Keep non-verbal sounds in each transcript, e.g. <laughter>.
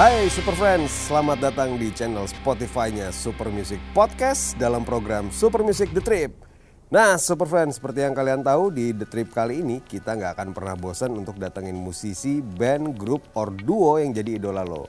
Hai Super Friends, selamat datang di channel Spotify-nya Super Music Podcast dalam program Super Music The Trip. Nah Super Friends, seperti yang kalian tahu di The Trip kali ini kita nggak akan pernah bosan untuk datengin musisi, band, grup, or duo yang jadi idola lo.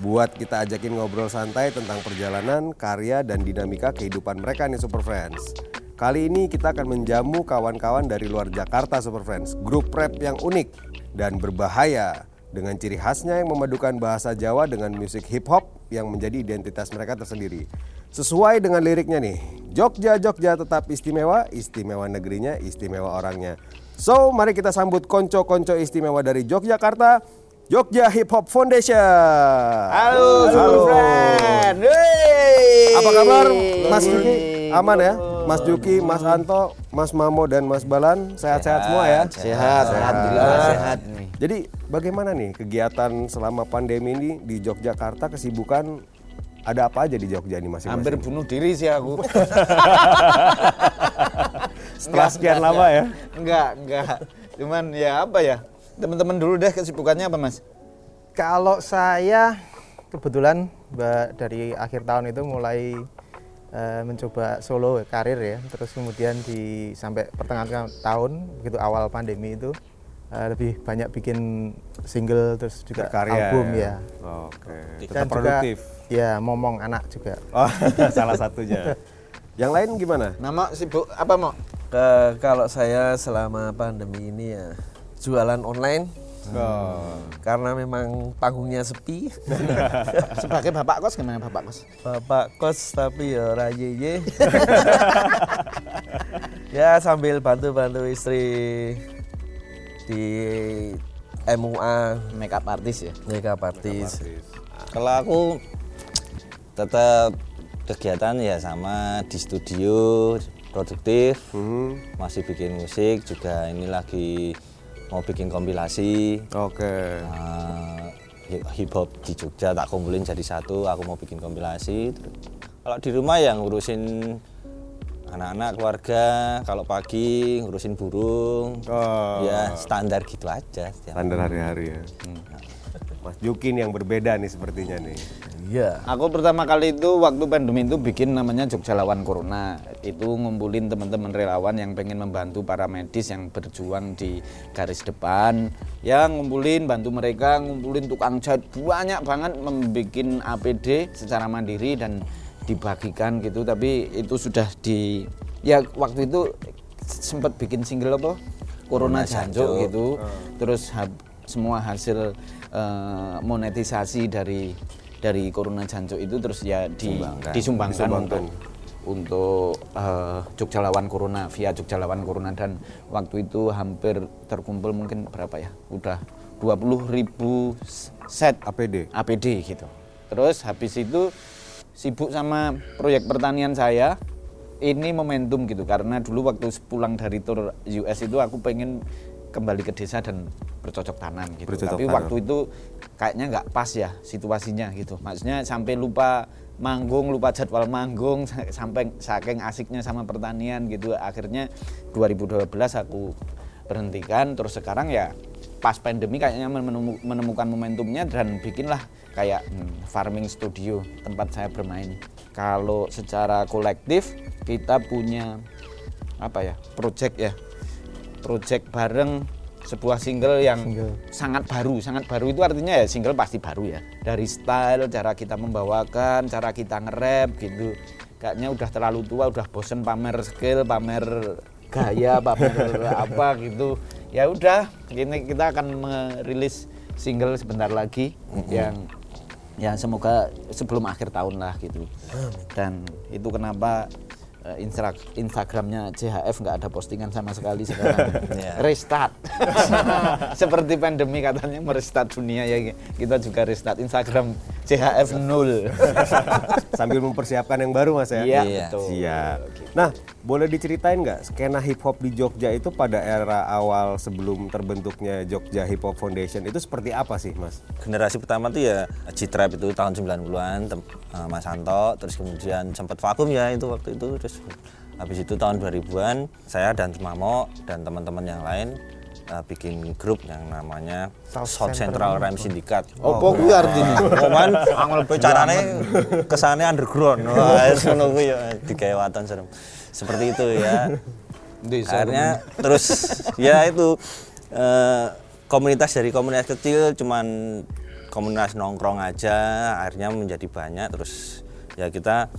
Buat kita ajakin ngobrol santai tentang perjalanan, karya, dan dinamika kehidupan mereka nih Super Friends. Kali ini kita akan menjamu kawan-kawan dari luar Jakarta Super Friends, grup rap yang unik dan berbahaya dengan ciri khasnya yang memadukan bahasa Jawa dengan musik hip hop yang menjadi identitas mereka tersendiri. Sesuai dengan liriknya nih, Jogja Jogja tetap istimewa, istimewa negerinya, istimewa orangnya. So, mari kita sambut konco-konco istimewa dari Yogyakarta, Jogja Hip Hop Foundation. Halo, Halo. friend. Hey. Apa kabar, Mas Juki? Aman ya? Mas Juki, Mas Anto, Mas Mamo dan Mas Balan sehat-sehat semua ya? Sehat, alhamdulillah sehat. Jadi bagaimana nih kegiatan selama pandemi ini di Yogyakarta kesibukan ada apa aja di Jogja nih masing-masing? Hampir bunuh diri sih aku. <laughs> Setelah sekian lama ya? Enggak, enggak. Cuman ya apa ya? Teman-teman dulu deh kesibukannya apa Mas? Kalau saya kebetulan dari akhir tahun itu mulai uh, mencoba solo karir ya. Terus kemudian di sampai pertengahan tahun begitu awal pandemi itu uh, lebih banyak bikin single terus juga Berkarya, album ya. Oke. Tetap Dan produktif. Juga, ya momong anak juga. Oh, <laughs> salah satunya. <laughs> Yang lain gimana? Nama sibuk apa mau? Ke, kalau saya selama pandemi ini ya jualan online. Oh. Karena memang panggungnya sepi. <laughs> Sebagai bapak kos gimana bapak kos? Bapak kos tapi ya rajeye. <laughs> ya sambil bantu-bantu istri di MUA makeup artist ya. Makeup artist. Kalau aku tetap kegiatan ya sama di studio produktif hmm. masih bikin musik juga ini lagi mau bikin kompilasi oke okay. uh, hip hop di Jogja tak kumpulin jadi satu aku mau bikin kompilasi kalau di rumah ya ngurusin anak-anak keluarga kalau pagi ngurusin burung oh. ya standar gitu aja standar hari-hari ya hmm. Mas Jukin yang berbeda nih sepertinya nih Iya. Aku pertama kali itu waktu pandemi itu bikin namanya Jogja Lawan Corona. Itu ngumpulin teman-teman relawan yang pengen membantu para medis yang berjuang di garis depan. Ya ngumpulin, bantu mereka, ngumpulin tukang jahit banyak banget membuat APD secara mandiri dan dibagikan gitu. Tapi itu sudah di ya waktu itu sempat bikin single apa? Corona Janjo gitu. Hmm. Terus semua hasil uh, monetisasi dari dari Corona Jancuk itu terus ya di, disumbangkan, disumbangkan untuk untuk uh, Jogja lawan Corona via Jogja lawan Corona. Dan waktu itu hampir terkumpul mungkin berapa ya? Udah 20 ribu set APD APD gitu. Terus habis itu sibuk sama proyek pertanian saya. Ini momentum gitu karena dulu waktu pulang dari tour US itu aku pengen kembali ke desa dan bercocok tanam gitu. Bercocok Tapi tanam. waktu itu kayaknya nggak pas ya situasinya gitu. Maksudnya sampai lupa manggung, lupa jadwal manggung <laughs> sampai saking asiknya sama pertanian gitu. Akhirnya 2012 aku berhentikan terus sekarang ya pas pandemi kayaknya menemukan momentumnya dan bikinlah kayak hmm, farming studio tempat saya bermain. Kalau secara kolektif kita punya apa ya project ya project bareng sebuah single yang single. sangat baru, sangat baru itu artinya ya single pasti baru ya. Dari style, cara kita membawakan, cara kita nge-rap gitu. Kayaknya udah terlalu tua, udah bosen pamer skill, pamer gaya, pamer <laughs> apa gitu. Ya udah, ini kita akan merilis single sebentar lagi mm -hmm. yang ya semoga sebelum akhir tahun lah gitu. Dan itu kenapa Instagramnya CHF nggak ada postingan sama sekali sekarang. <laughs> Yeah. restart. <laughs> Seperti pandemi katanya merestart dunia ya. Kita juga restart Instagram CHF nol <laughs> sambil mempersiapkan yang baru mas ya? Iya yeah. betul. Siap. Nah boleh diceritain nggak skena hip hop di Jogja itu pada era awal sebelum terbentuknya Jogja Hip Hop Foundation itu seperti apa sih mas? Generasi pertama tuh ya Citrap itu tahun 90-an eh, Mas Santo terus kemudian sempat vakum ya itu waktu itu terus habis itu tahun 2000-an saya dan Mamo dan teman-teman yang lain eh, bikin grup yang namanya South South Central Central Rhyme Syndicate. Opo kuwi artine? Cuman angel carane kesane underground. <laughs> Wah, ngono kuwi ya digawe waton serem. Seperti itu ya. Akhirnya terus ya itu eh, komunitas dari komunitas kecil cuman komunitas nongkrong aja akhirnya menjadi banyak terus ya kita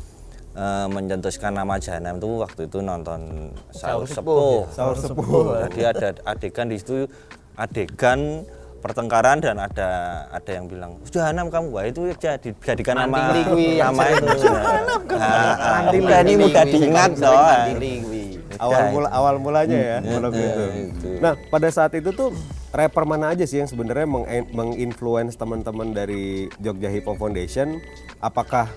eh, mencetuskan nama Jahanam itu waktu itu nonton Sahur Sepuh. Sahur sepuh. Jadi ada adegan di situ adegan pertengkaran dan ada ada yang bilang Jahanam kamu. Wah itu jadi dijadikan nama nama itu. Nah, Mantili udah ini mudah diingat awal mula awal mulanya ya monolog itu. Nah pada saat itu tuh rapper mana aja sih yang sebenarnya meng- menginfluence teman-teman dari Jogja Hip Hop Foundation? Apakah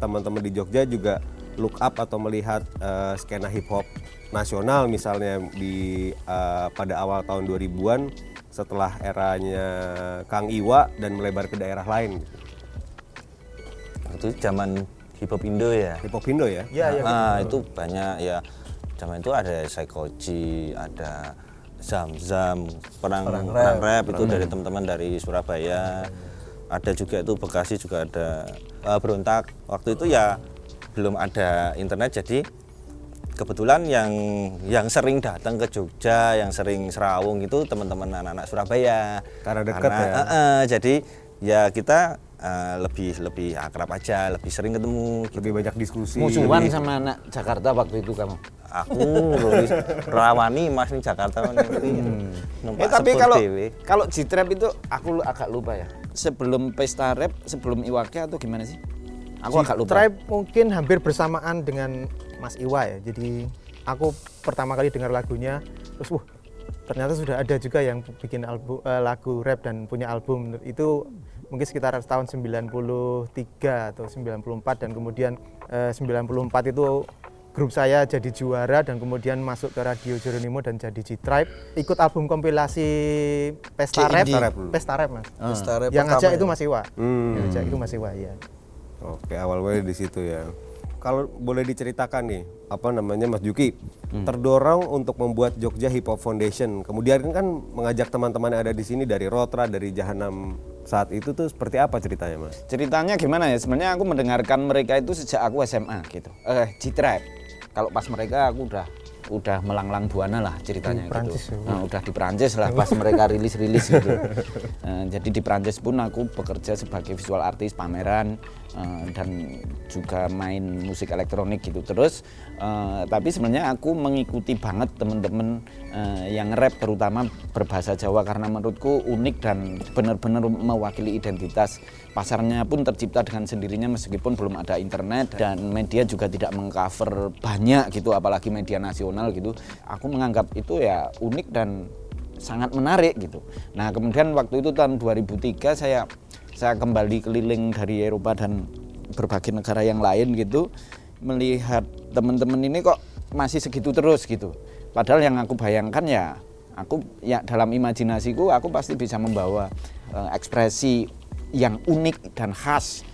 teman-teman di Jogja juga look up atau melihat eh, skena hip hop nasional misalnya di eh, pada awal tahun 2000-an setelah eranya Kang Iwa dan melebar ke daerah lain. Itu zaman hip hop Indo ya? Hip hop Indo ya? Iya, iya. nah itu banyak ya. Zaman itu ada Psychoji ada Zam Zam perang perang rap, itu dari teman-teman dari Surabaya ada juga itu Bekasi juga ada eh, berontak waktu itu ya belum ada internet jadi kebetulan yang yang sering datang ke Jogja yang sering serawung itu teman-teman anak-anak Surabaya Karena dekat ya? Eh, eh, jadi ya kita eh, lebih lebih akrab aja lebih sering ketemu gitu. Lebih banyak diskusi. Musuhan lebih- sama anak Jakarta waktu itu kamu. aku Rolis rawani mas di Jakarta numpak Eh, tapi kalau dewe. kalau G-Trap itu aku agak lupa ya. Sebelum pesta rap, sebelum Iwake atau gimana sih? Aku agak lupa. Tribe mungkin hampir bersamaan dengan Mas Iwa ya. Jadi aku pertama kali dengar lagunya, terus wah ternyata sudah ada juga yang bikin album eh, lagu rap dan punya album itu mungkin sekitar tahun 93 atau 94 dan kemudian eh, 94 itu grup saya jadi juara dan kemudian masuk ke Radio Jeronimo dan jadi G-Tribe ikut album kompilasi Pesta Rap, Pesta Rap dulu. Pesta Rap Mas. Pesta Rap yang ngajak ya? itu Mas Iwa. Hmm. Yang ngajak itu Mas Iwa ya. Oke, awal mulai di situ ya. Kalau boleh diceritakan nih, apa namanya Mas Juki, terdorong untuk membuat Jogja Hip Hop Foundation. Kemudian kan mengajak teman-teman yang ada di sini dari Rotra, dari Jahanam saat itu tuh seperti apa ceritanya, Mas? Ceritanya gimana ya? Sebenarnya aku mendengarkan mereka itu sejak aku SMA gitu. Eh, G-Trap. Kalau pas mereka aku udah udah melanglang buana lah ceritanya Di Perancis gitu. ya? Nah, udah di Perancis lah pas mereka rilis-rilis gitu. Eh, <laughs> jadi di Perancis pun aku bekerja sebagai visual artis pameran eh, dan juga main musik elektronik gitu. Terus eh, tapi sebenarnya aku mengikuti banget temen-temen eh, yang rap terutama berbahasa Jawa karena menurutku unik dan benar-benar mewakili identitas pasarnya pun tercipta dengan sendirinya meskipun belum ada internet dan media juga tidak mengcover banyak gitu apalagi media nasional gitu aku menganggap itu ya unik dan sangat menarik gitu nah kemudian waktu itu tahun 2003 saya saya kembali keliling dari Eropa dan berbagai negara yang lain gitu melihat teman-teman ini kok masih segitu terus gitu. Padahal yang aku bayangkan ya aku ya dalam imajinasiku aku pasti bisa membawa eh, ekspresi yang unik dan khas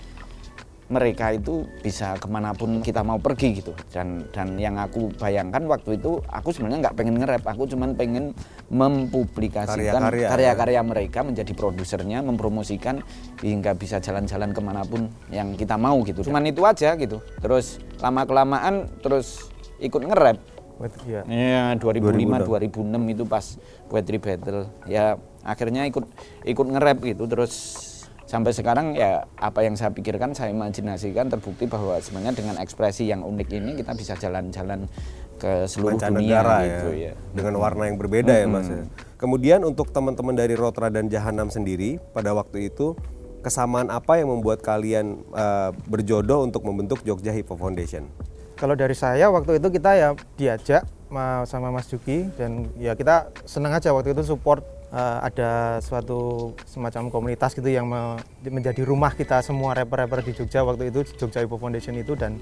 mereka itu bisa ke mana pun kita mau pergi gitu. Dan dan yang aku bayangkan waktu itu aku sebenarnya nggak pengen nge-rap. Aku cuman pengen mempublikasikan Karya-karya, ya. mereka menjadi produsernya mempromosikan hingga bisa jalan-jalan ke mana pun yang kita mau gitu. Cuman itu aja gitu. Terus lama kelamaan terus ikut nge-rap. Betul, ya. Iya, 2005 2006 itu pas poetry battle. Ya akhirnya ikut ikut nge-rap gitu. Terus sampai sekarang ya apa yang saya pikirkan saya imajinasikan terbukti bahwa sebenarnya dengan ekspresi yang unik ini kita bisa jalan-jalan ke seluruh dunia mancanegara gitu ya, ya. dengan warna yang berbeda ya mas ya. Kemudian untuk teman-teman dari Rotra dan Jahanam sendiri pada waktu itu kesamaan apa yang membuat kalian eh, berjodoh untuk membentuk Jogja Hip Hop Foundation? Kalau dari saya waktu itu kita ya diajak ma- sama Mas Juki dan ya kita senang aja waktu itu support eh, ada suatu semacam komunitas gitu yang me- menjadi rumah kita semua rapper-rapper di Jogja. Waktu itu Jogja Hip Hop Foundation itu dan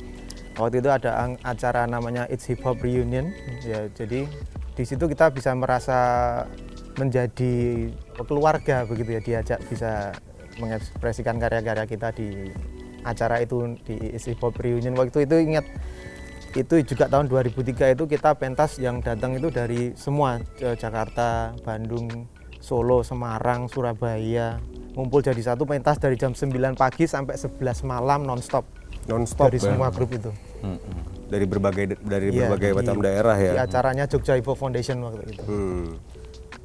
waktu itu ada acara namanya It's Hip Hop Reunion. Ya jadi di situ kita bisa merasa menjadi keluarga begitu ya diajak bisa mengekspresikan karya-karya kita di acara itu di It's Hip Hop Reunion. Waktu itu ingat itu juga tahun 2003 itu kita pentas yang datang itu dari semua eh, Jakarta, Bandung, Solo, Semarang, Surabaya ngumpul jadi satu pentas dari jam 9 pagi sampai 11 malam nonstop Non-stop dari ya? semua grup itu. dari berbagai dari Iya, berbagai di- macam daerah Di ya. acaranya Jogja Hip Hop Foundation waktu itu. Hmm.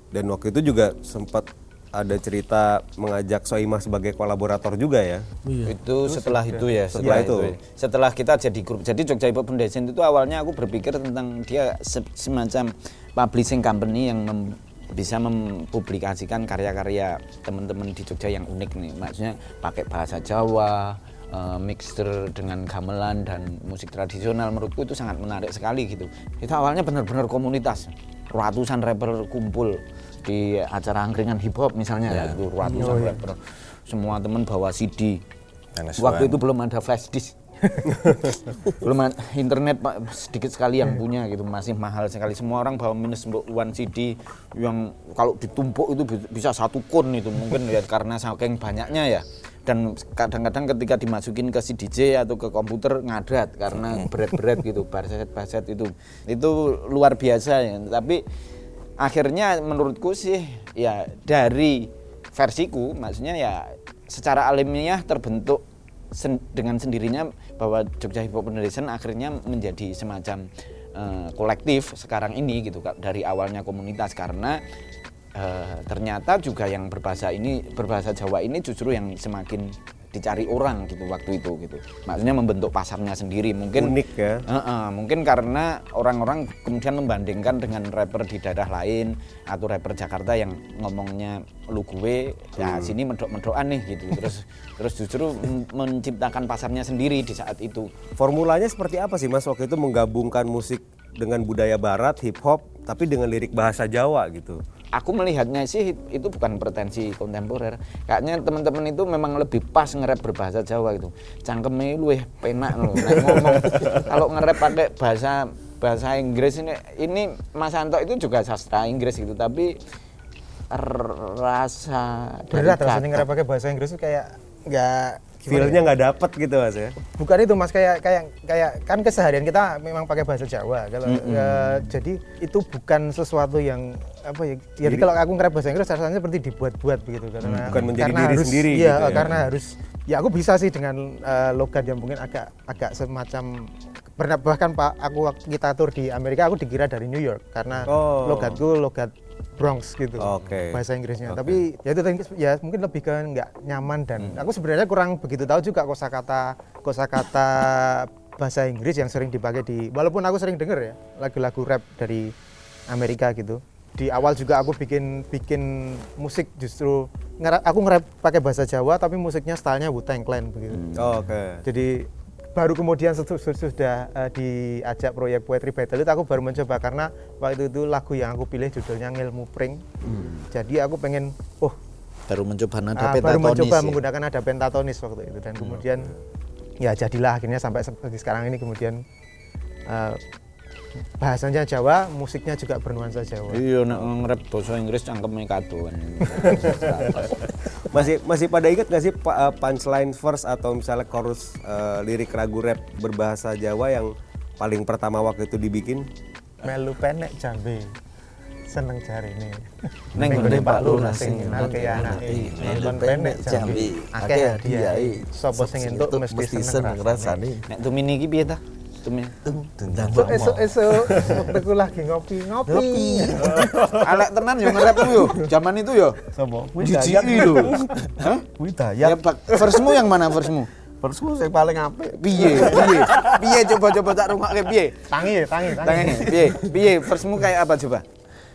Dan waktu itu juga sempat ada cerita mengajak Soimah sebagai kolaborator juga ya. Itu setelah itu ya, Setelah setelah itu. itu. Setelah kita jadi grup. Jadi Jogja Hip Hop Foundation itu awalnya aku berpikir tentang dia se- semacam publishing company yang mem- bisa mempublikasikan karya-karya teman-teman di Jogja yang unik nih. Maksudnya pakai bahasa Jawa, eh, mixer dengan gamelan dan musik tradisional menurutku itu sangat menarik sekali gitu. Itu awalnya benar-benar komunitas. Ratusan rapper kumpul di acara angkringan hip hop misalnya ya, itu ratusan rapper. Semua teman bawa CD. NS1. Waktu itu belum ada flash disk. <laughs> belum internet Pak, sedikit sekali yang punya gitu. Masih mahal sekali. Semua orang bawa minus one CD yang kalau ditumpuk itu bi- bisa satu kun itu. Mungkin ya karena saking banyaknya ya. Dan kadang-kadang ketika dimasukin ke CDJ atau ke komputer ngadat karena berat-berat gitu baset-baset itu. Itu luar biasa ya. Tapi akhirnya menurutku sih ya dari versiku maksudnya ya secara alamiah terbentuk sen- dengan sendirinya bahwa Jogja Hip Hop Foundation akhirnya menjadi semacam eh, kolektif sekarang ini gitu dari awalnya komunitas. Karena eh, ternyata juga yang berbahasa ini berbahasa Jawa ini justru yang semakin dicari orang gitu waktu itu gitu maksudnya membentuk pasarnya sendiri mungkin Unik ya. Heeh, mungkin karena orang-orang kemudian membandingkan dengan rapper di daerah lain atau rapper Jakarta yang ngomongnya lu gue, ya sini medok-medokan nih gitu. Terus <laughs> terus justru men- menciptakan pasarnya sendiri di saat itu. Formulanya seperti apa sih Mas waktu itu menggabungkan musik dengan budaya barat, hip hop tapi dengan lirik bahasa Jawa gitu. Aku melihatnya sih itu bukan pretensi kontemporer. Kayaknya teman-teman itu memang lebih pas nge-rap berbahasa Jawa gitu. Cangkeme luwih penak loh. Ngomong kalau nge-rap pakai bahasa bahasa Inggris ini ini Mas Anto itu juga sastra Inggris gitu tapi rasa Berat rasanya ngerap pakai bahasa Inggris itu kayak nggak gimana Feel-nya ya? nggak dapet gitu Mas ya. bukan itu mas kayak kayak kayak kan keseharian kita memang pakai bahasa Jawa kalau eh, jadi itu bukan sesuatu yang apa ya jadi, kalau aku ngerap bahasa Inggris rasanya seperti dibuat-buat begitu karena bukan menjadi karena diri harus, sendiri iya, gitu ya. karena harus ya aku bisa sih dengan eh, logat yang mungkin agak agak semacam pernah bahkan pak aku waktu kita tur di Amerika aku dikira dari New York karena Oh. logatku logat Bronx gitu Oke. bahasa Inggrisnya Oke. tapi ya itu ya mungkin lebih ke nggak nyaman dan aku sebenarnya kurang begitu tahu juga kosakata kosakata bahasa Inggris yang sering dipakai di walaupun aku sering denger ya lagu-lagu rap dari Amerika gitu di awal juga aku bikin bikin musik justru aku ngerap pakai bahasa Jawa tapi musiknya stylenya Wu Tang Clan begitu Oh, Oke. jadi baru kemudian sudah eh, diajak proyek poetry battle itu aku baru mencoba karena waktu itu lagu yang aku pilih judulnya Ngilmu Pring. Jadi aku pengen oh baru mencoba nada ah, baru mencoba ya. menggunakan nada pentatonis waktu itu dan kemudian ya jadilah akhirnya sampai seperti sekarang ini kemudian eh, bahasanya Jawa, musiknya juga bernuansa Jawa. Iya nek nge-rap bahasa Inggris cangkeme kadoan. <laughs> Masih masih pada ingat nggak sih uh, punchline verse atau misalnya chorus uh, lirik ragu rap berbahasa Jawa yang paling pertama waktu itu dibikin? Melu penek jambe. Seneng jari ini. <laughs> Neng gone Pak Lurah sing anake. anake. Nonton Melu penek jambe. Akeh hadiahe. Sopo sing entuk mesti seneng rasane. Nek tumini iki piye ta? Tumini. Esuk esuk esuk waktuku lagi ngopi ngopi. <laughs> Alek tenan yo nge-rap ku yo. Zaman itu yo. Sopo? Jijiki lho. Hah? Kuwi Ya, Pak. Versemu yang mana versemu? Persku sing paling apik. Piye? Piye? Piye coba-coba tak rungokke piye? Tangi, tangi, tangi. Tangan piye? Piye? Versemu kayak apa coba?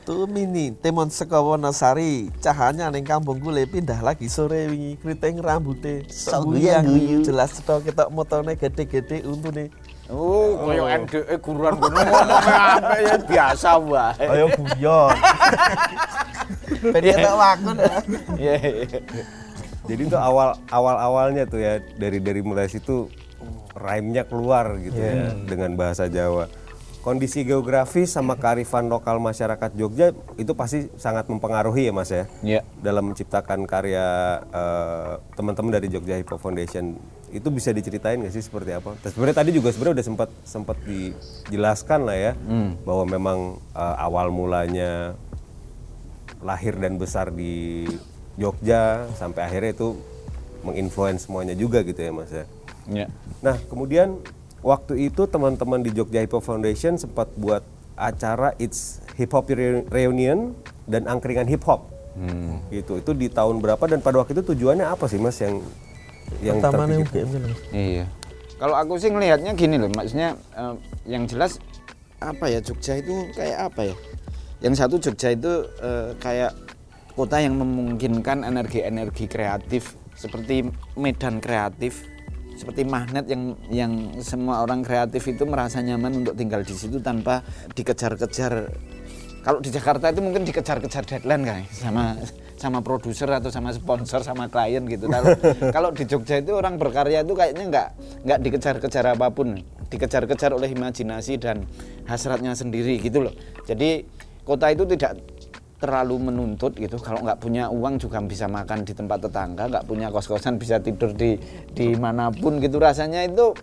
Tumini temon saka Wonosari cahanya ning kampung kule pindah lagi sore wingi kriting rambute guyang jelas cetok ketok motone gede-gede untune Oh, koyo NDE guruan ngono ngomongnya apa ya biasa wae. Ayo guyon. <laughs> ben ketok wakon Iya, iya. Jadi itu awal awal awalnya tuh ya dari dari mulai situ rhyme-nya keluar gitu ya dengan bahasa Jawa. Kondisi geografis sama kearifan lokal masyarakat Jogja itu pasti sangat mempengaruhi ya Mas ya Iya. dalam menciptakan karya eh, teman-teman dari Jogja Hip Hop Foundation itu bisa diceritain nggak sih seperti apa? Terus Sebenarnya tadi juga sebenarnya udah sempat sempat dijelaskan lah ya bahwa memang eh, awal mulanya lahir dan besar di Jogja sampai akhirnya itu menginfluence semuanya juga gitu ya mas ya. Ya. Nah kemudian waktu itu teman-teman di Jogja Hip Hop Foundation sempat buat acara It's Hip Hop Reu- Reunion dan angkringan hip hop. Gitu. Itu di tahun berapa dan pada waktu itu tujuannya apa sih mas yang yang Pertamanya? UGM kan. Iya. Kalau aku sih ngelihatnya gini loh, maksudnya eh, yang jelas apa ya Jogja itu kayak apa ya? Yang satu Jogja itu eh, kayak kota yang memungkinkan energi-energi kreatif seperti medan kreatif, seperti magnet yang yang semua orang kreatif itu merasa nyaman untuk tinggal di situ tanpa dikejar-kejar. Kalau di Jakarta itu mungkin dikejar-kejar deadline kan sama sama produser atau sama sponsor sama klien gitu. Kalau <laughs> kalau di Jogja itu orang berkarya itu kayaknya nggak nggak dikejar-kejar apa pun, dikejar-kejar oleh imajinasi dan hasratnya sendiri gitu loh. Jadi kota itu tidak terlalu menuntut gitu. Kalau nggak punya uang juga bisa makan di tempat tetangga, nggak punya kos-kosan bisa tidur di di mana pun gitu. Rasanya itu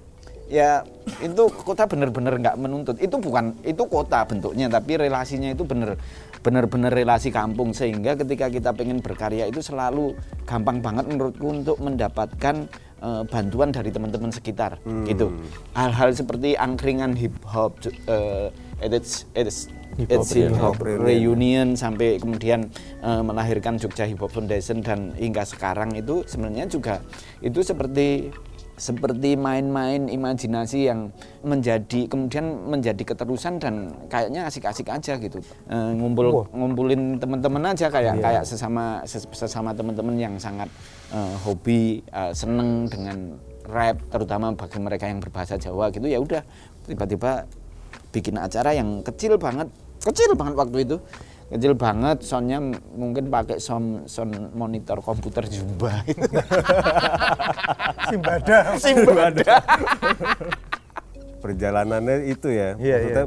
ya itu kota bener-bener nggak menuntut itu bukan itu kota bentuknya tapi relasinya itu bener bener-bener relasi kampung. Sehingga ketika kita pengen berkarya itu selalu gampang banget menurutku untuk mendapatkan eh, bantuan dari teman-teman sekitar gitu. Hal-hal seperti angkringan hip hop eh, it's it's it's hip hop reunion sampai kemudian eh, melahirkan Jogja Hip Hop Foundation. Dan hingga sekarang itu sebenarnya juga itu seperti seperti main-main imajinasi yang menjadi kemudian menjadi keterusan dan kayaknya asik-asik aja gitu. Eh, ngumpul ngumpulin teman-teman aja kayak kayak sesama ses- sesama teman-teman yang sangat eh, hobi eh, seneng dengan rap terutama bagi mereka yang berbahasa Jawa gitu ya udah tiba-tiba bikin acara yang kecil banget kecil banget waktu itu kecil banget soundnya mungkin pakai sound sound monitor komputer jumba <laughs> Simbada. Simbada. <laughs> perjalanannya itu ya Iya, maksudnya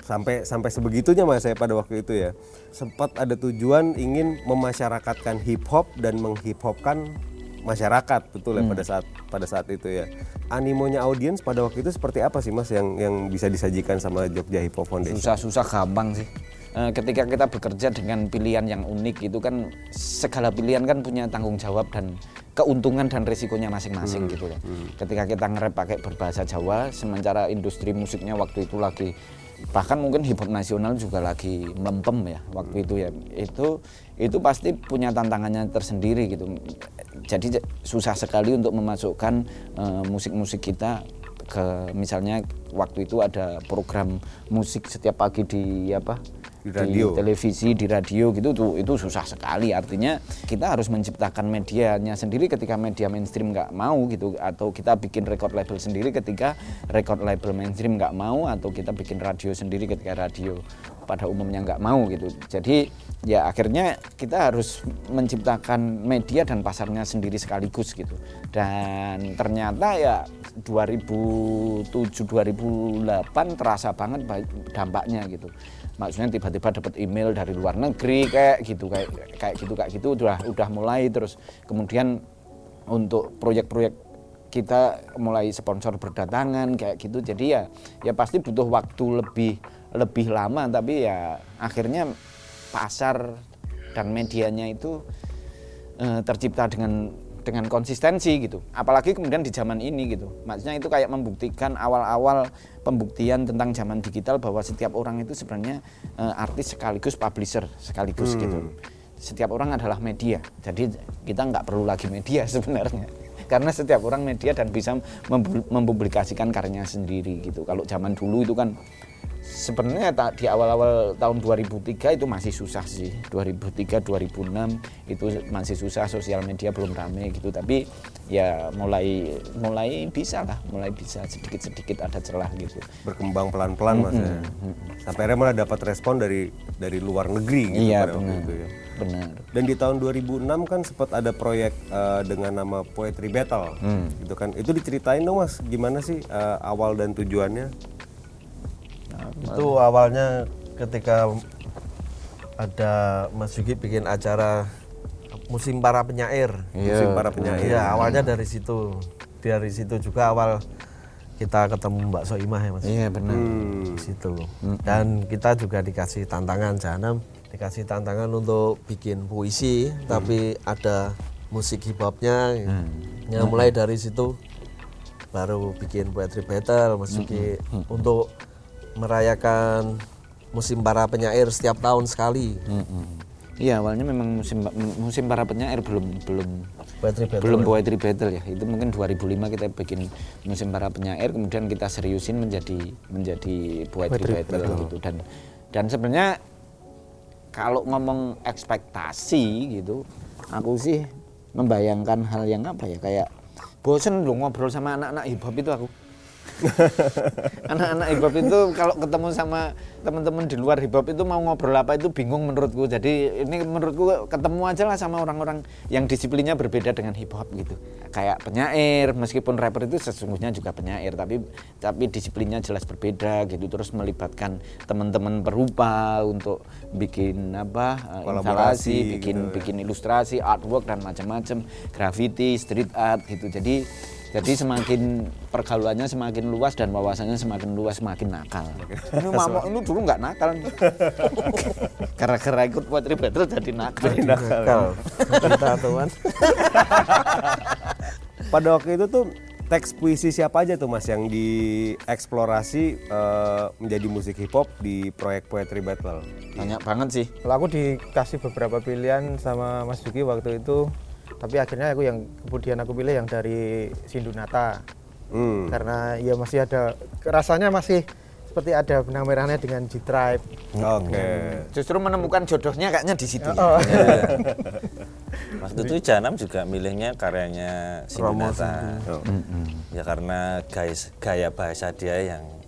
sampai sampai sebegitunya mas saya pada waktu itu ya. Sempat ada tujuan ingin memasyarakatkan hip hop dan menghip hopkan masyarakat betul ya pada saat pada saat itu ya. Animonya audiens pada waktu itu seperti apa sih mas yang yang bisa disajikan sama Jogja Hip Hop Foundation? Susah-susah gampang sih ketika kita bekerja dengan pilihan yang unik itu kan segala pilihan kan punya tanggung jawab dan keuntungan dan risikonya masing-masing gitu loh. Ketika kita nge-rap pakai berbahasa Jawa, sementara industri musiknya waktu itu lagi bahkan mungkin hip hop nasional juga lagi melempem ya waktu itu ya. Itu itu pasti punya tantangannya tersendiri gitu. Jadi susah sekali untuk memasukkan eh, musik-musik kita ke misalnya waktu itu ada program musik setiap pagi di apa Di radio. televisi di radio gitu tuh itu susah sekali. Artinya kita harus menciptakan medianya sendiri ketika media mainstream nggak mau gitu atau kita bikin record label sendiri ketika record label mainstream nggak mau atau kita bikin radio sendiri ketika radio pada umumnya nggak mau gitu. Jadi ya akhirnya kita harus menciptakan media dan pasarnya sendiri sekaligus gitu. Dan ternyata ya 2007 2008 terasa banget ba- dampaknya gitu maksudnya tiba-tiba dapat email dari luar negeri kayak gitu kayak kayak gitu kayak gitu udah udah mulai. Terus kemudian untuk proyek-proyek kita mulai sponsor berdatangan kayak gitu. Jadi ya ya pasti butuh waktu lebih lebih lama. Tapi ya akhirnya pasar dan medianya itu eh, tercipta dengan dengan konsistensi gitu. Apalagi kemudian di zaman ini gitu. Maksudnya itu kayak membuktikan awal-awal pembuktian tentang zaman digital bahwa setiap orang itu sebenarnya eh, artis sekaligus publisher sekaligus gitu. Setiap orang adalah media. Jadi kita nggak perlu lagi media <laughs> sebenarnya. Karena setiap orang media dan bisa mempublikasikan karyanya sendiri gitu. Kalau zaman dulu itu kan sebenarnya di awal-awal tahun 2003 itu masih susah sih 2003 2006 itu masih susah sosial media belum rame gitu tapi ya mulai mulai bisa lah mulai bisa sedikit-sedikit ada celah gitu berkembang pelan-pelan mas ya. sampai akhirnya malah dapat respon dari dari luar negeri gitu iya pada waktu itu ya. Benar Dan di tahun 2006 kan sempat ada proyek eh, dengan nama Poetry Battle, gitu kan. Itu diceritain dong mas, gimana sih eh, awal dan tujuannya? Itu awalnya ketika ada Mas Yuki bikin acara musim para penyair. Musim para penyair. Iya, awalnya dari situ. dari situ juga awal kita ketemu Mbak Soimah ya Mas. Iya benar. Di situ. Dan kita juga dikasih tantangan Jahanam, dikasih tantangan untuk bikin puisi, tapi ada musik hip hopnya. Ya mulai dari situ baru bikin poetry battle, masuki untuk merayakan musim para penyair setiap tahun sekali. Mm-mm. Iya awalnya memang musim musim para penyair belum belum Poetry battle. belum poetry battle ya itu mungkin 2005 kita bikin musim para penyair kemudian kita seriusin menjadi menjadi poetry, battle, gitu dan dan sebenarnya kalau ngomong ekspektasi gitu aku sih membayangkan hal yang apa ya? Kayak bosen lu ngobrol sama anak-anak hip hop itu aku <laughs> anak-anak hip hop itu kalau ketemu sama teman-teman di luar hip hop itu mau ngobrol apa itu bingung menurutku. Jadi ini menurutku ketemu aja lah sama orang-orang yang disiplinnya berbeda dengan hip hop gitu. Kayak penyair meskipun rapper itu sesungguhnya juga penyair tapi tapi disiplinnya jelas berbeda gitu. Terus melibatkan teman-teman perupa untuk bikin apa eh, instalasi bikin gitu ya. bikin ilustrasi artwork dan macam-macam graffiti street art gitu. Jadi jadi semakin pergaulannya semakin luas dan wawasannya semakin luas semakin nakal. Ini mama ini dulu nggak nakal. Gara-gara ikut poetry battle jadi nakal. Nakal. Kita teman. <laughs> Pada waktu itu tuh teks puisi siapa aja tuh mas yang dieksplorasi eh, menjadi musik hip hop di proyek Poetry Battle? Banyak banget sih. Kalau aku dikasih beberapa pilihan sama Mas Duki waktu itu, tapi akhirnya aku yang kemudian aku pilih yang dari Sindunata. Hmm. Karena ya masih ada rasanya masih seperti ada benang merahnya dengan G Tribe. Oke. Justru menemukan jodohnya kayaknya di situ. ya. Oh. <laughs> Waktu itu Janam juga milihnya karyanya Sindunata. Oh. Ya karena guys gaya bahasa dia yang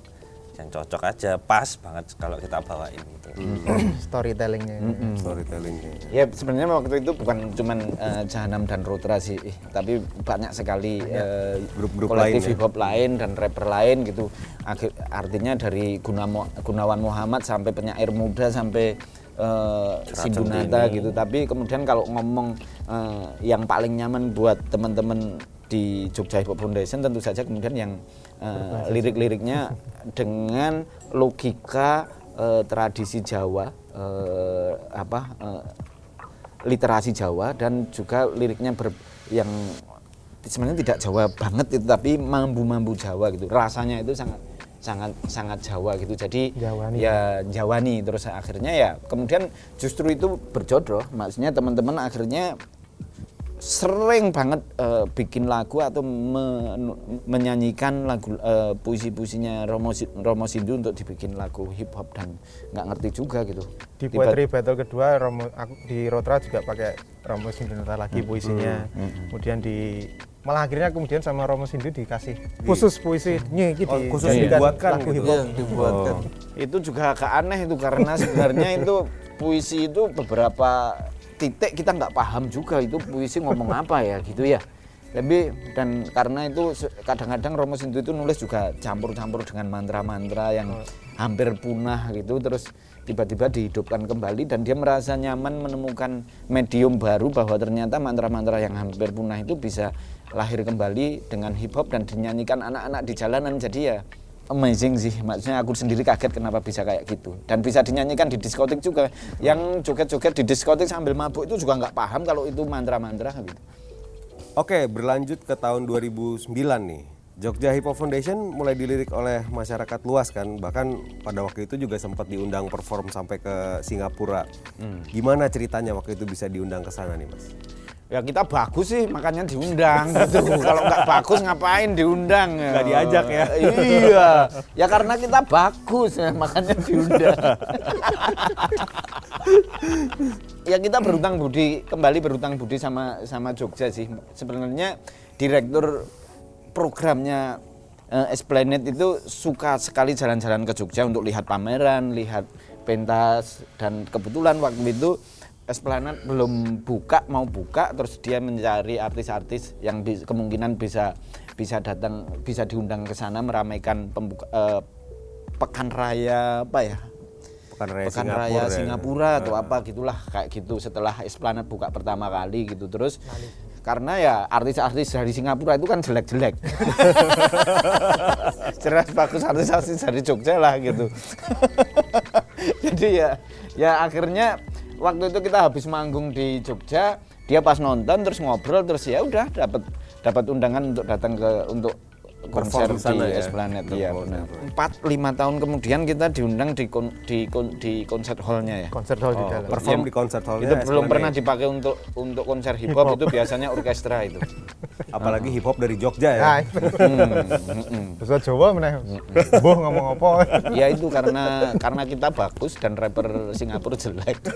yang cocok aja, pas banget kalau kita bawain itu. <clears throat> Storytellingnya. Storytellingnya. Ya sebenarnya waktu itu bukan cuman eh, Jahanam dan Rotra sih, eh, tapi banyak sekali eh, Grup-grup kolektif lain ya. hip hop lain dan rapper lain gitu. Akhir- artinya dari Gunamo- Gunawan Muhammad sampai penyair muda sampai eh, Sindunata gitu. Tapi kemudian kalau ngomong eh, yang paling nyaman buat teman-teman di Jogja Hip Hop Foundation tentu saja kemudian yang eh, lirik-liriknya <laughs> dengan logika eh, tradisi Jawa eh, apa eh, literasi Jawa dan juga liriknya ber, yang sebenarnya tidak Jawa banget itu tapi mambu-mambu Jawa gitu. Rasanya itu sangat sangat sangat Jawa gitu. Jadi Jawani. ya Jawani. Terus akhirnya ya kemudian justru itu berjodoh maksudnya teman-teman akhirnya sering banget eh, bikin lagu atau me- menyanyikan lagu eh, puisi-puisinya Romo, Si- Romo Sindu untuk dibikin lagu hip hop dan nggak ngerti juga gitu Di Tiba- poetry battle kedua Romo, aku di Rotra juga pakai Romo Sindunata lagi puisinya. Kemudian di malah akhirnya kemudian sama Romo Sindu dikasih khusus puisi nih iki Oh, khusus dijadikan dibuatkan lagu gitu. hip hop. Yang dibuatkan. itu juga agak aneh itu karena sebenarnya itu puisi itu beberapa titik kita nggak paham juga itu puisi ngomong apa ya gitu ya. Tapi dan karena itu kadang-kadang Romo Sintu itu nulis juga campur-campur dengan mantra-mantra yang hampir punah gitu terus tiba-tiba dihidupkan kembali dan dia merasa nyaman menemukan medium baru bahwa ternyata mantra-mantra yang hampir punah itu bisa lahir kembali dengan hip hop dan dinyanyikan anak-anak di jalanan. Jadi ya amazing sih maksudnya aku sendiri kaget kenapa bisa kayak gitu dan bisa dinyanyikan di diskotik juga yang joget-joget di diskotik sambil mabuk itu juga nggak paham kalau itu mantra-mantra gitu Oke, berlanjut ke tahun 2009 nih. Jogja Hip Hop Foundation mulai dilirik oleh masyarakat luas kan, bahkan pada waktu itu juga sempat diundang perform sampai ke Singapura. Gimana ceritanya waktu itu bisa diundang ke sana nih, Mas? Ya kita bagus sih makanya diundang gitu. <laughs> Kalau nggak bagus ngapain diundang? Nggak diajak ya? <laughs> iya. Ya karena kita bagus ya, makanya diundang. <laughs> Ya kita berutang budi kembali berutang budi sama sama Jogja sih. Sebenarnya direktur programnya eh, Esplanade itu suka sekali jalan-jalan ke Jogja untuk lihat pameran lihat pentas dan kebetulan waktu itu Esplanade belum buka mau buka terus dia mencari artis-artis yang bi- kemungkinan bisa bisa datang bisa diundang ke sana meramaikan pembuka, eh, pekan raya apa ya Pekan Raya Pekan Singapura. Raya ya. Singapura atau apa gitulah kayak gitu setelah Esplanade buka pertama kali gitu terus karena ya artis-artis dari Singapura itu kan jelek-jelek. <laughs> Jelas bagus artis-artis dari Jogja lah gitu. <laughs> Jadi ya ya akhirnya waktu itu kita habis manggung di Jogja, dia pas nonton terus ngobrol terus ya udah dapat dapat undangan untuk datang ke untuk konser Perform di sana di ya? Iya konser. benar. Empat lima tahun kemudian kita diundang di kon- di kon- di konser hallnya ya. konser hall di Oh, dalam. perform di konser hallnya itu belum pernah dipakai untuk untuk konser hip hop itu biasanya orkestra itu. <laughs> apalagi hip hop dari Jogja ya itu. Hmm, hmm. Bahasa Jawa meneh. Boh ngomong apa? Ya itu karena karena kita bagus dan rapper Singapura jelek. <laughs>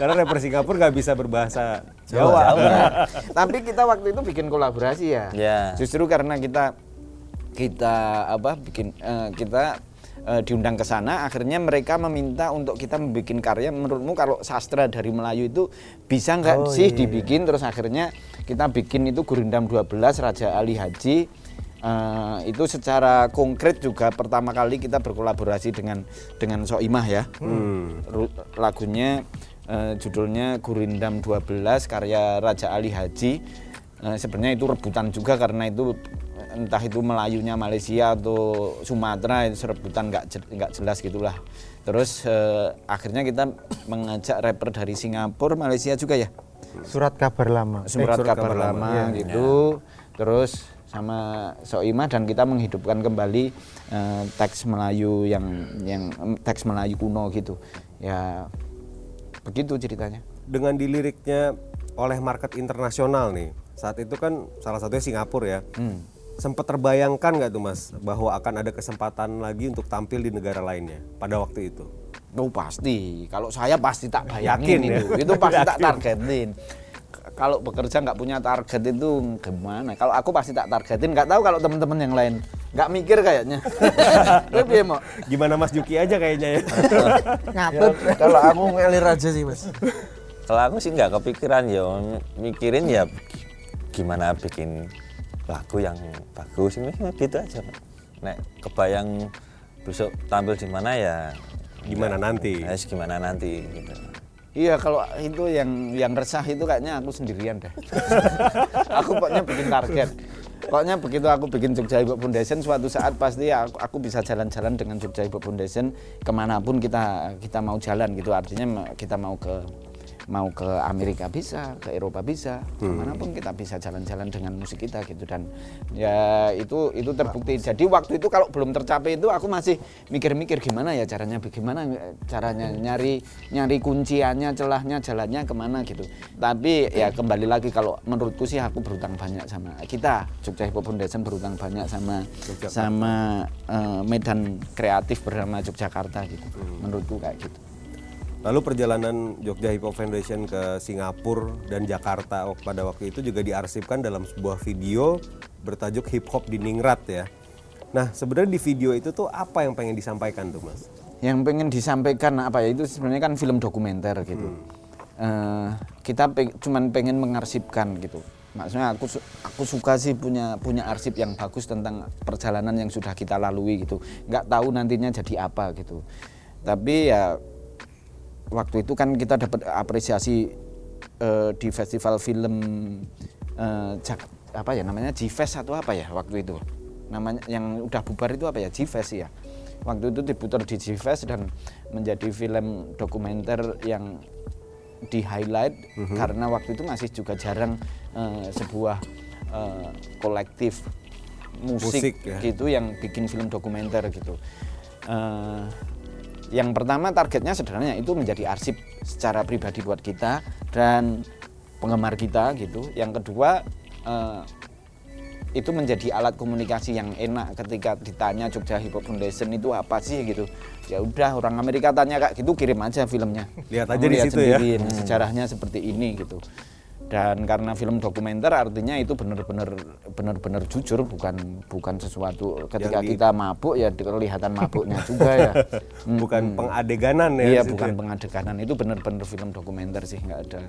karena rapper Singapura nggak bisa berbahasa Jawa, Nah, tapi kita waktu itu bikin kolaborasi ya. Ya. Justru karena kita kita apa bikin eh, kita eh, diundang ke sana akhirnya mereka meminta untuk kita membuat karya. Menurutmu kalau sastra dari Melayu itu bisa nggak sih dibikin? Terus akhirnya kita bikin itu Gurindam 12 Raja Ali Haji. Eh, itu secara konkret juga pertama kali kita berkolaborasi dengan dengan Soimah ya. Ru- lagunya eh, judulnya Gurindam 12 karya Raja Ali Haji. Eh, sebenarnya itu rebutan juga karena itu entah itu Melayunya Malaysia atau Sumatera itu rebutan nggak nggak jelas gitulah. Terus eh, akhirnya kita mengajak rapper dari Singapura Malaysia juga ya? Surat kabar lama. surat, surat kabar, kabar lama. lama gitu. Terus sama Soimah dan kita menghidupkan kembali eh, teks Melayu yang yang teks Melayu kuno gitu. Ya begitu ceritanya dengan diliriknya oleh market internasional nih saat itu kan salah satunya Singapura ya Hmm. sempat terbayangkan nggak tuh mas bahwa akan ada kesempatan lagi untuk tampil di negara lainnya pada waktu itu Oh pasti, kalau saya pasti tak Yakin ya? itu, itu pasti tak <laughs> targetin. Kalau bekerja nggak punya target itu gimana? Kalau aku pasti tak targetin, nggak tahu kalau teman-teman yang lain nggak mikir kayaknya. <laughs> Piye, Mo? gimana mas Juki aja kayaknya ya <laughs> Ngatut. Kalau aku ngalir aja sih mas. Kalau aku sih nggak kepikiran ya, mikirin ya gimana bikin lagu yang bagus ini gitu aja. Pak. Nek kebayang besok tampil di mana ya Gimana nanti? Ya, gimana nanti gitu. Iya kalau itu yang yang resah itu kayaknya aku sendirian deh. <laughs> aku pokoknya bikin target. Pokoknya begitu aku bikin Jogja Hip Hop Foundation suatu saat pasti aku, aku bisa jalan-jalan dengan Jogja Hip Hop Foundation ke mana pun kita kita mau jalan gitu. Artinya kita mau ke mau ke Amerika bisa, ke Eropa bisa, ke mana pun kita bisa jalan-jalan dengan musik kita gitu dan ya itu itu terbukti. Jadi waktu itu kalau belum tercapai itu aku masih mikir-mikir gimana ya caranya, bagaimana caranya nyari nyari kunciannya, celahnya, jalannya ke mana gitu. Tapi ya kembali lagi kalau menurutku sih aku berutang banyak sama kita Jogja Hip Hop Foundation berutang banyak sama sama eh, medan kreatif bernama Yogyakarta gitu. Menurutku kayak gitu. Lalu perjalanan Jogja Hip Hop Foundation ke Singapura dan Jakarta pada waktu itu juga diarsipkan dalam sebuah video bertajuk Hip Hop di Ningrat ya. Nah sebenarnya di video itu tuh apa yang pengen disampaikan tuh mas? yang pengen disampaikan apa ya? Itu sebenarnya kan film dokumenter gitu. Eh, kita peng- cuman pengen mengarsipkan gitu. Maksudnya aku su- aku suka sih punya punya arsip yang bagus tentang perjalanan yang sudah kita lalui gitu. Nggak tahu nantinya jadi apa gitu. Tapi ya waktu itu kan kita dapat apresiasi eh, di festival film eh, Jak- apa ya namanya? G-Fest atau apa ya waktu itu. Namanya yang udah bubar itu apa ya? G-Fest ya waktu itu diputar di G-Fest dan menjadi film dokumenter yang di highlight karena waktu itu masih juga jarang eh, sebuah eh, kolektif musik, Musik, ya. gitu yang bikin film dokumenter gitu. Eh, yang pertama targetnya sederhana itu menjadi arsip secara pribadi buat kita dan penggemar kita gitu. Yang kedua eh, itu menjadi alat komunikasi yang enak ketika ditanya Jogja Hip Hop Foundation itu apa sih gitu. Ya udah orang Amerika tanya kayak gitu kirim aja filmnya. Lihat Kamu aja di situ ya. sendiri, nah, sejarahnya seperti ini gitu. Dan karena film dokumenter artinya itu benar-benar benar-benar jujur bukan bukan sesuatu ketika di- kita mabuk ya kelihatan mabuknya <laughs> juga ya. Bukan hmm. pengadeganan ya? Iya bukan ya? pengadeganan itu benar-benar film dokumenter sih nggak ada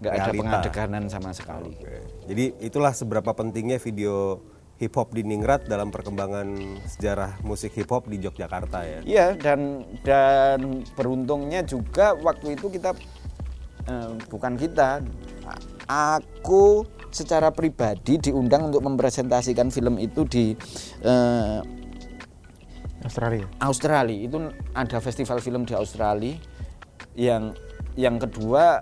nggak ada pengadeganan sama sekali. Oke. Jadi itulah seberapa pentingnya video hip hop di Ningrat dalam perkembangan sejarah musik hip hop di Yogyakarta ya. Iya dan dan beruntungnya juga waktu itu kita eh, bukan kita aku secara pribadi diundang untuk mempresentasikan film itu di eh, Australia. Australia itu ada festival film di Australia yang yang kedua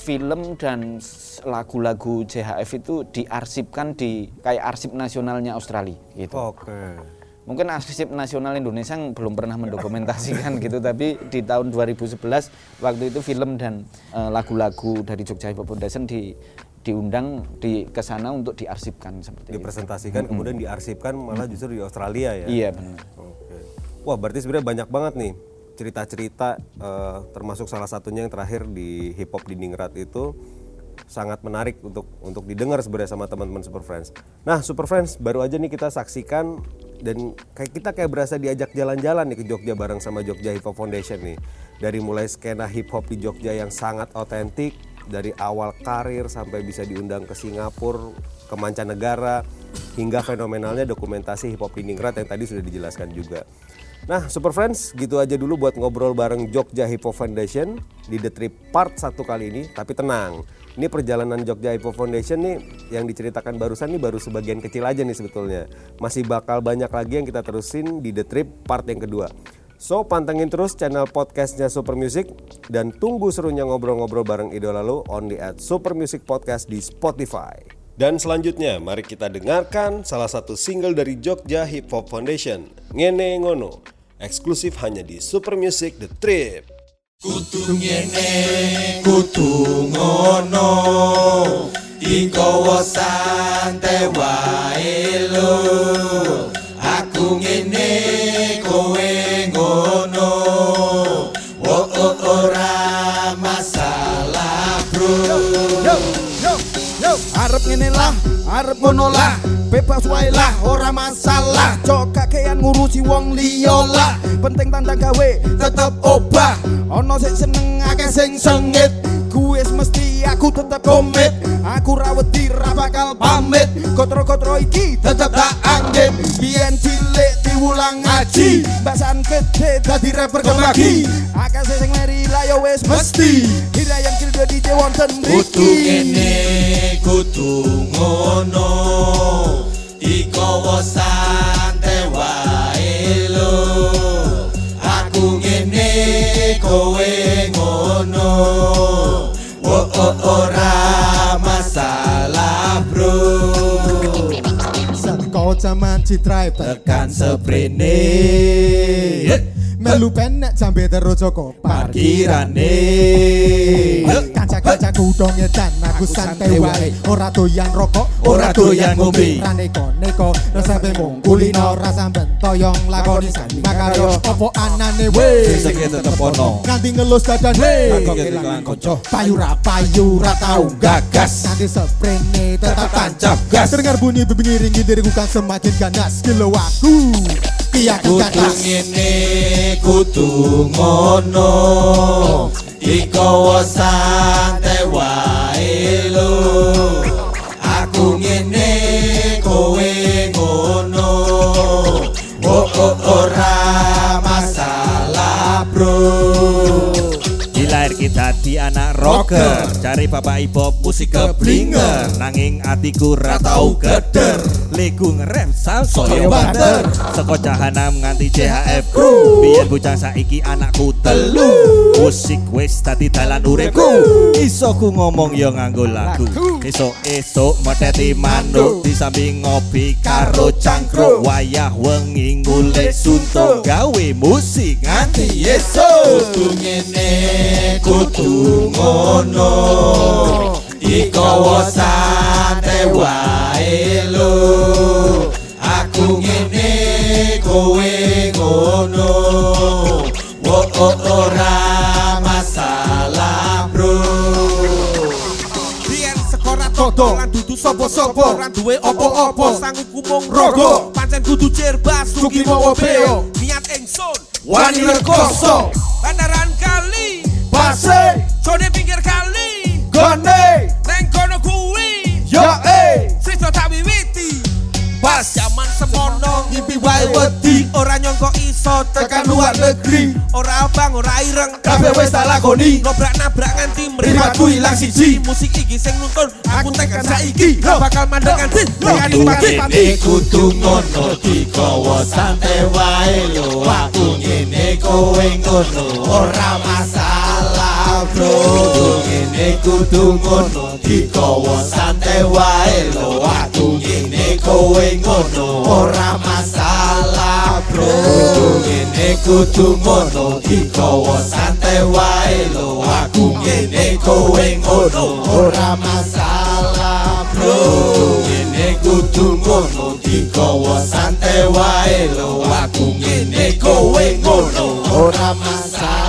film dan lagu-lagu JHF itu diarsipkan di kayak arsip nasionalnya Australia gitu. Oke. Mungkin arsip nasional Indonesia yang belum pernah mendokumentasikan gitu tapi di tahun 2011 waktu itu film dan eh, lagu-lagu dari Jogja Hip Hop Foundation di diundang di ke sana untuk diarsipkan seperti itu. Dipresentasikan kemudian diarsipkan malah justru di Australia ya. Iya benar. Oke. Wah, berarti sebenarnya banyak banget nih cerita-cerita eh, termasuk salah satunya yang terakhir di Hip Hop di Ningrat itu sangat menarik untuk untuk didengar sebenarnya sama teman-teman Super Friends. Nah, Super Friends baru aja nih kita saksikan dan kayak kita kayak berasa diajak jalan-jalan nih ke Jogja bareng sama Jogja Hip Hop Foundation nih. Dari mulai skena hip hop di Jogja yang sangat otentik dari awal karir sampai bisa diundang ke Singapura, ke mancanegara hingga fenomenalnya dokumentasi hip hop Ningrat yang tadi sudah dijelaskan juga. Nah, Super Friends, gitu aja dulu buat ngobrol bareng Jogja Hip Hop Foundation di The Trip part 1 kali ini. Tapi tenang, ini perjalanan Jogja Hip Hop Foundation nih yang diceritakan barusan nih baru sebagian kecil aja nih sebetulnya. Masih bakal banyak lagi yang kita terusin di The Trip part yang kedua. So, pantengin terus channel podcastnya Super Music dan tunggu serunya ngobrol-ngobrol bareng idola lo only at Super Music Podcast di Spotify. Dan selanjutnya, mari kita dengarkan salah satu single dari Jogja Hip Hop Foundation, Ngene Ngono, eksklusif hanya di Super Music The Trip. Kudu ngene, kudu ngono. Iko santai wae lo Aku ngene, kowe ngono. Wo oh, ora masalah bro. Yo, yo, yo, arep ngene lah, arep ngono lah, bebas wae lah, ora masalah. Cok kakean ngurusi wong liya lah, penting tanda gawe tetep obah. Ono sing seneng akeh sing sengit, gue mesti aku tetep komit. Aku rawedi ra bakal pamit, kotro-kotro iki tetep tak anggit. Biyen cilik diulang ngaji, bahasan gede dadi rapper kemaki. Akeh sing meri lah ya wis mesti. Hirayang kildo DJ wonten mriki. ngene, kudu ngono Iko wo Zaman citrai Tekan seprene. Melu penek jambe terus Joko. Parkirane Kanca-kancaku dong edan aku santai wae. Ora doyan rokok, Ora doyan ngombe. Ra neko-neko, rasa mung kulino Rasa bentoyong lakoni sandi Makayo opo anane we Sing tetep ono. Nganti ngelus dadan. We Aku kehilangan konco Payu ra payu ra tau gagas. Nanti seprene tetap tancap gas. Terdengar bunyi bibing diriku kan semakin ganas. Kilo aku Kiakan Kudu ganas ngene, kudu ngono. Iko wo santai wae lo Aku ngene, kowe ngono. Oh oh ora masalah bro? Dilair kita di anak rocker Cari bapak ibu musik keblinger. Nanging atiku ratau geder Liku ngerem sal soyo banter. Seko jahanam nganti JHF crew Biyen bujang saiki anakku telu. Musik wis tadi dalan uripku. Iso ku ngomong yo nganggo lagu. Esok esok medeti manuk Di samping ngopi karo cangkruk. Wayah wengi ngulik suntuk Gawe musik nganti esok Kudu ngene, kudu ngono. Iko wo santai wae lo Aku ngene, kowe ngono. Wo ora masalah bro. Biyen sekolah toto lan dudu sapa-sapa lan duwe apa-apa. Sanggup kumung rogo. pancen kudu cerbas sugi mawa beo. niat ingsun Wani rekoso. Bandaran kali. Pase. Sone pinggir kali. Gone. Neng kono kuwi. Yo eh Tak wiwiti pas Zaman semono ngimpi wae wedi. Ora nyongko iso tekan luar negeri. Ora abang ora ireng. Kabeh wis tak lakoni. Nobrak-nabrak nganti Mripatku ilang siji. Musik iki sing nuntun Aku tekan saiki. bakal mandek nganti Nganti pagi Ngene kudu ngono dikowo santai wae lo Aku ngene kowe ngono ora masalah bro. Ngene kudu ngono dikowo santai wae lo Aku ngene kowe ngono ora masalah bro Ngene kudu ngono dikowo santai wae lo Aku ngene kowe ngono ora masalah bro Ngene kudu ngono dikowo santai wae lo Aku ngene kowe ngono. Ora masalah